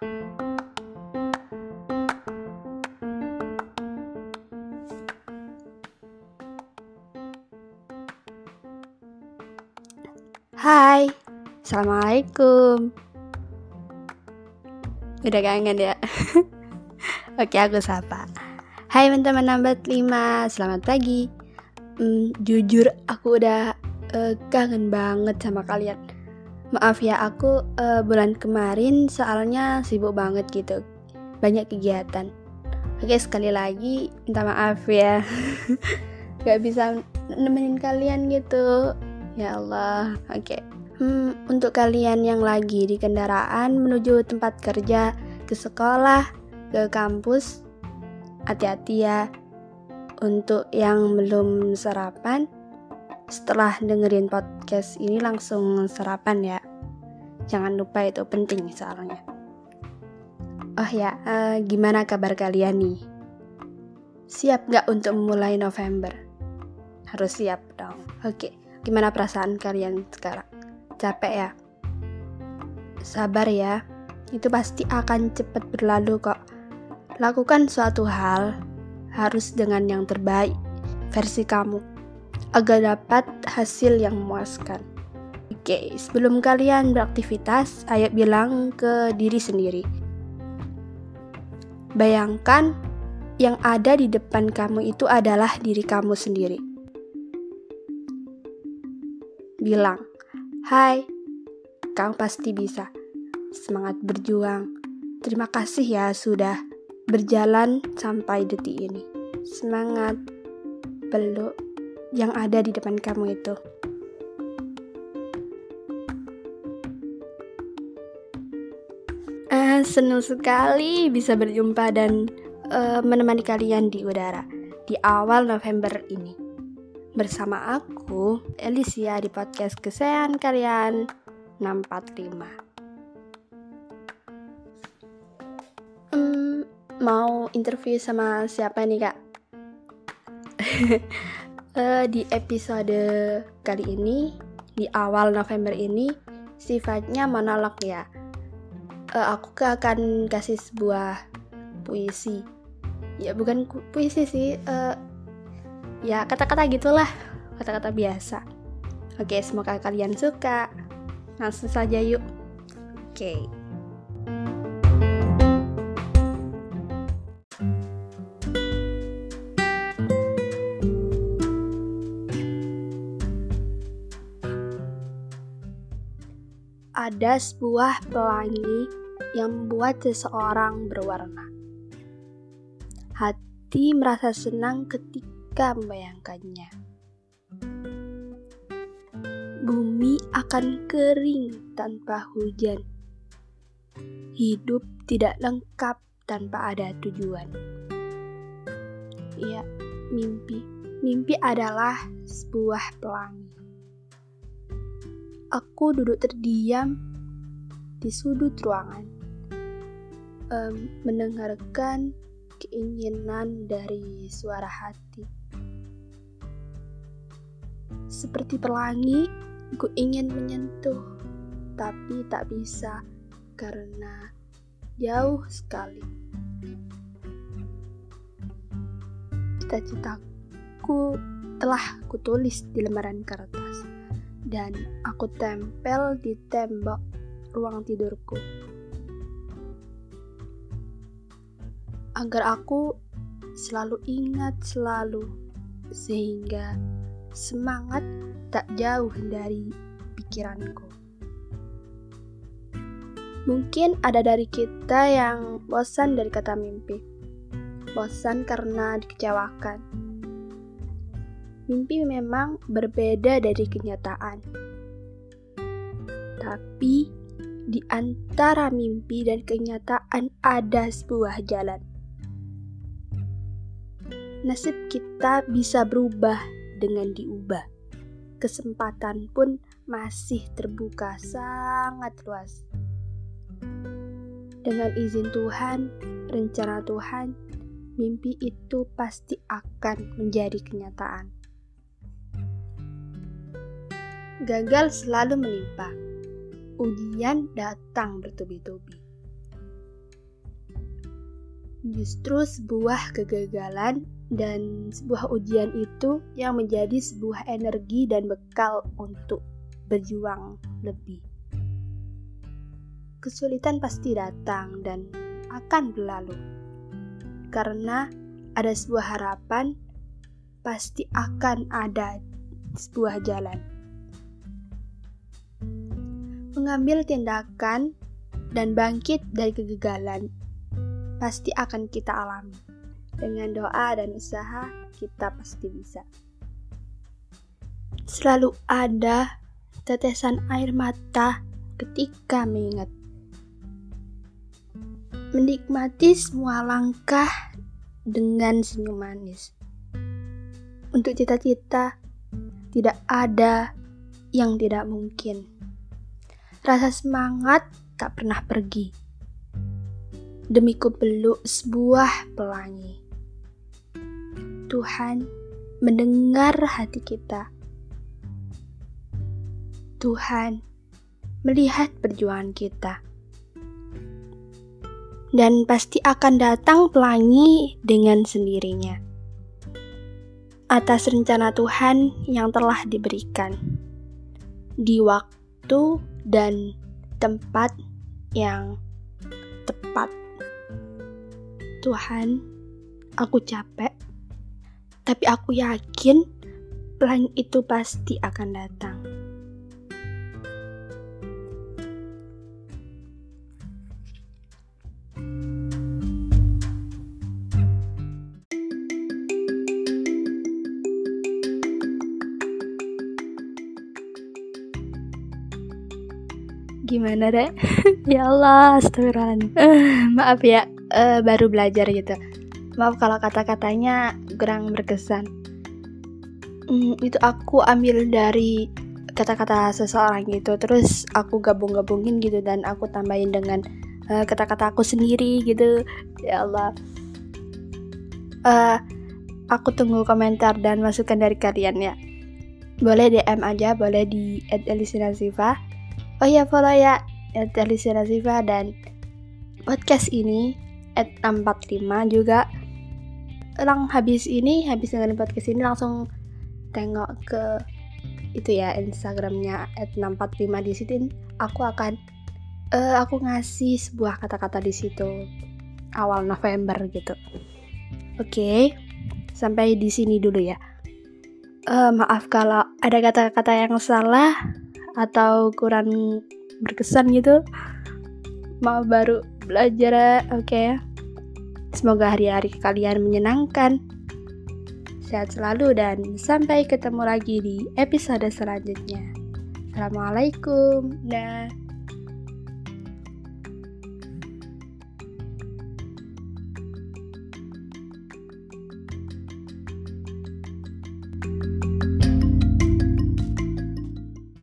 Hai, Assalamualaikum. Udah kangen ya? Oke, aku sapa. Hai teman-teman nambat 5, selamat pagi. Hmm, Jujur, aku udah uh, kangen banget sama kalian Maaf ya, aku uh, bulan kemarin soalnya sibuk banget gitu Banyak kegiatan Oke, sekali lagi minta maaf ya Gak bisa nemenin kalian gitu Ya Allah, oke. Hmm, untuk kalian yang lagi di kendaraan menuju tempat kerja, ke sekolah, ke kampus, hati-hati ya. Untuk yang belum sarapan, setelah dengerin podcast ini langsung sarapan ya. Jangan lupa itu penting soalnya. Oh ya, uh, gimana kabar kalian nih? Siap gak untuk memulai November? Harus siap dong. Oke. Gimana perasaan kalian sekarang? Capek ya? Sabar ya, itu pasti akan cepat berlalu kok. Lakukan suatu hal harus dengan yang terbaik versi kamu agar dapat hasil yang memuaskan. Oke, sebelum kalian beraktivitas, ayo bilang ke diri sendiri. Bayangkan yang ada di depan kamu itu adalah diri kamu sendiri bilang, Hai, kau pasti bisa. Semangat berjuang. Terima kasih ya sudah berjalan sampai detik ini. Semangat peluk yang ada di depan kamu itu. Uh, senang sekali bisa berjumpa dan uh, menemani kalian di udara di awal November ini bersama aku, Elisia di podcast kesayangan kalian 645. Hmm, mau interview sama siapa nih kak? uh, di episode kali ini, di awal November ini, sifatnya monolog ya. Uh, aku akan kasih sebuah puisi. Ya bukan puisi sih, uh, ya kata-kata gitulah kata-kata biasa oke semoga kalian suka langsung saja yuk oke ada sebuah pelangi yang membuat seseorang berwarna. Hati merasa senang ketika membayangkannya. Bumi akan kering tanpa hujan. Hidup tidak lengkap tanpa ada tujuan. Ya, mimpi. Mimpi adalah sebuah pelangi. Aku duduk terdiam di sudut ruangan, um, mendengarkan keinginan dari suara hati. Seperti pelangi, ku ingin menyentuh, tapi tak bisa karena jauh sekali. Cita-citaku telah kutulis di lembaran kertas dan aku tempel di tembok ruang tidurku. Agar aku selalu ingat selalu sehingga semangat tak jauh dari pikiranku. Mungkin ada dari kita yang bosan dari kata mimpi, bosan karena dikecewakan. Mimpi memang berbeda dari kenyataan, tapi di antara mimpi dan kenyataan ada sebuah jalan. Nasib kita bisa berubah dengan diubah. Kesempatan pun masih terbuka sangat luas. Dengan izin Tuhan, rencana Tuhan, mimpi itu pasti akan menjadi kenyataan. Gagal selalu menimpa, ujian datang bertubi-tubi. Justru sebuah kegagalan dan sebuah ujian itu yang menjadi sebuah energi dan bekal untuk berjuang lebih. Kesulitan pasti datang dan akan berlalu. Karena ada sebuah harapan, pasti akan ada sebuah jalan. Mengambil tindakan dan bangkit dari kegagalan pasti akan kita alami. Dengan doa dan usaha, kita pasti bisa. Selalu ada tetesan air mata ketika mengingat. Menikmati semua langkah dengan senyum manis. Untuk cita-cita, tidak ada yang tidak mungkin. Rasa semangat tak pernah pergi demi kupeluk sebuah pelangi. Tuhan mendengar hati kita. Tuhan melihat perjuangan kita. Dan pasti akan datang pelangi dengan sendirinya. Atas rencana Tuhan yang telah diberikan. Di waktu dan tempat yang tepat. Tuhan, aku capek, tapi aku yakin pelangi itu pasti akan datang. Gimana deh? ya Allah, astagfirullahaladzim. Uh, maaf ya, uh, baru belajar gitu. Maaf kalau kata-katanya kurang berkesan. Hmm, itu aku ambil dari kata-kata seseorang gitu. Terus aku gabung-gabungin gitu dan aku tambahin dengan eh, kata-kata aku sendiri gitu. Ya Allah. Uh, aku tunggu komentar dan masukan dari kalian ya. Boleh DM aja boleh di @elisinasiva oh ya. Follow ya @elisinasiva dan podcast ini at 645 juga. Lang habis ini habis dengerin podcast ini langsung tengok ke itu ya Instagramnya at 645 di situ aku akan uh, aku ngasih sebuah kata-kata di situ awal November gitu. Oke okay, sampai di sini dulu ya. Uh, maaf kalau ada kata-kata yang salah atau kurang berkesan gitu mau baru belajar oke okay. Semoga hari-hari kalian menyenangkan. Sehat selalu dan sampai ketemu lagi di episode selanjutnya. Assalamualaikum. Dah.